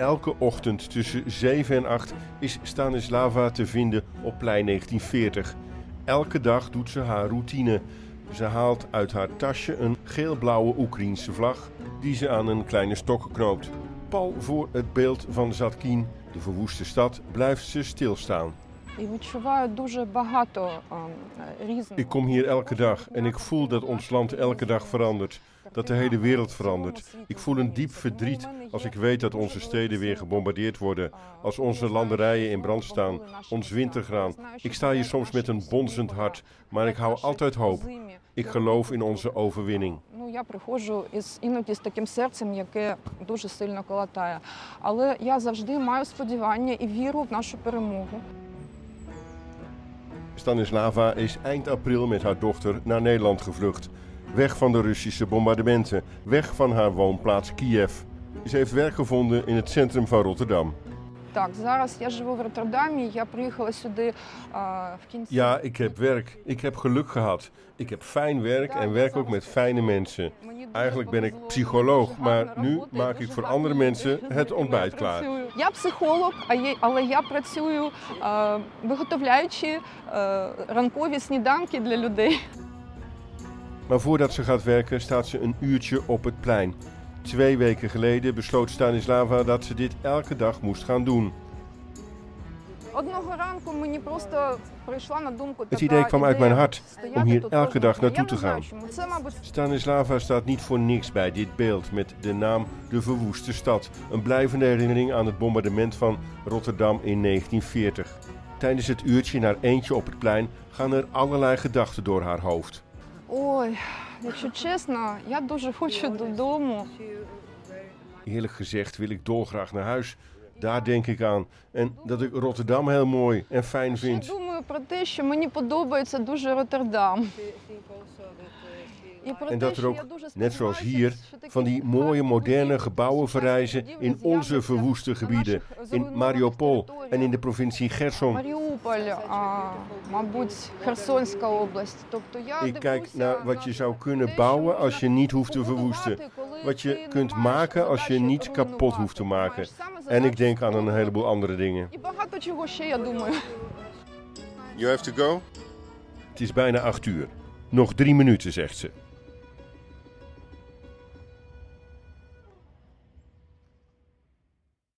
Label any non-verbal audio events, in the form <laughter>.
Elke ochtend tussen 7 en 8 is Stanislava te vinden op plein 1940. Elke dag doet ze haar routine. Ze haalt uit haar tasje een geel-blauwe Oekraïense vlag die ze aan een kleine stok knoopt. Pal voor het beeld van Zatkin, de verwoeste stad, blijft ze stilstaan. І відчуваю дуже багато ем, різного. Ik kom hier elke dag en ik voel dat ons land elke dag verandert. Dat de hele wereld verandert. Ik voel een diep verdriet als ik weet dat onze steden weer gebombardeerd worden. Als onze landerijen in brand staan. Ons wintergraan. Ik sta hier soms met een bonzend hart, maar ik hou altijd hoop. Ik geloof in onze overwinning. Ну, я приходжу із іноді з таким серцем, яке дуже сильно колотає. Але я завжди маю сподівання і віру в нашу перемогу. Stanislava is eind april met haar dochter naar Nederland gevlucht. Weg van de Russische bombardementen, weg van haar woonplaats Kiev. Ze heeft werk gevonden in het centrum van Rotterdam. Так, зараз я живу в Роттердамі. Я приїхала сюди а, в кінці. Ja, ik heb werk. Ik heb geluk gehad. Ik heb fijn werk en werk ook met fijne mensen. Мені дуже Eigenlijk ben ik повезло, psycholoog, дуже maar гарна nu робота, maak дуже ik voor гарні andere mensen люди, <laughs> з het якими ontbijt я klaar. працюю. Я психолог, а є- але я працюю е, виготовляючи е, ранкові сніданки для людей. Maar voordat ze gaat werken staat ze een uurtje op het plein. Twee weken geleden besloot Stanislava dat ze dit elke dag moest gaan doen. Het idee kwam uit mijn hart om hier elke dag naartoe te gaan. Stanislava staat niet voor niks bij dit beeld met de naam De Verwoeste Stad. Een blijvende herinnering aan het bombardement van Rotterdam in 1940. Tijdens het uurtje naar eentje op het plein gaan er allerlei gedachten door haar hoofd. ой, якщо чесно, я дуже хочу додому. Eerlijk gezegd wil ik dolgraag naar huis. Daar denk ik aan. En dat ik Rotterdam heel mooi en fijn Я vind. думаю про те, що мені подобається дуже Роттердам. І про En те, dat er що ook, я дуже net zoals сподіваюся, hier, що такі van die mooie гарні moderne будівлі, gebouwen сучасні verrijzen будівлі in onze з'являться verwoeste на gebieden. наших In зруйнованих Mariupol територіях. en in de provincie Gerson. Маріуполь, а, мабуть, Херсонська область. Тобто я Ik kijk дивлюся naar wat je на zou те, kunnen що bouwen можна als je niet hoeft te побудувати, verwoesten. коли Wat ти je не kunt маєш maken als je задачі niet kapot hoeft te руйнувати. maken. Ти маєш саме En ik задачу denk aan een збудувати. heleboel andere dingen. Het is bijna acht uur. Nog drie minuten, zegt ze.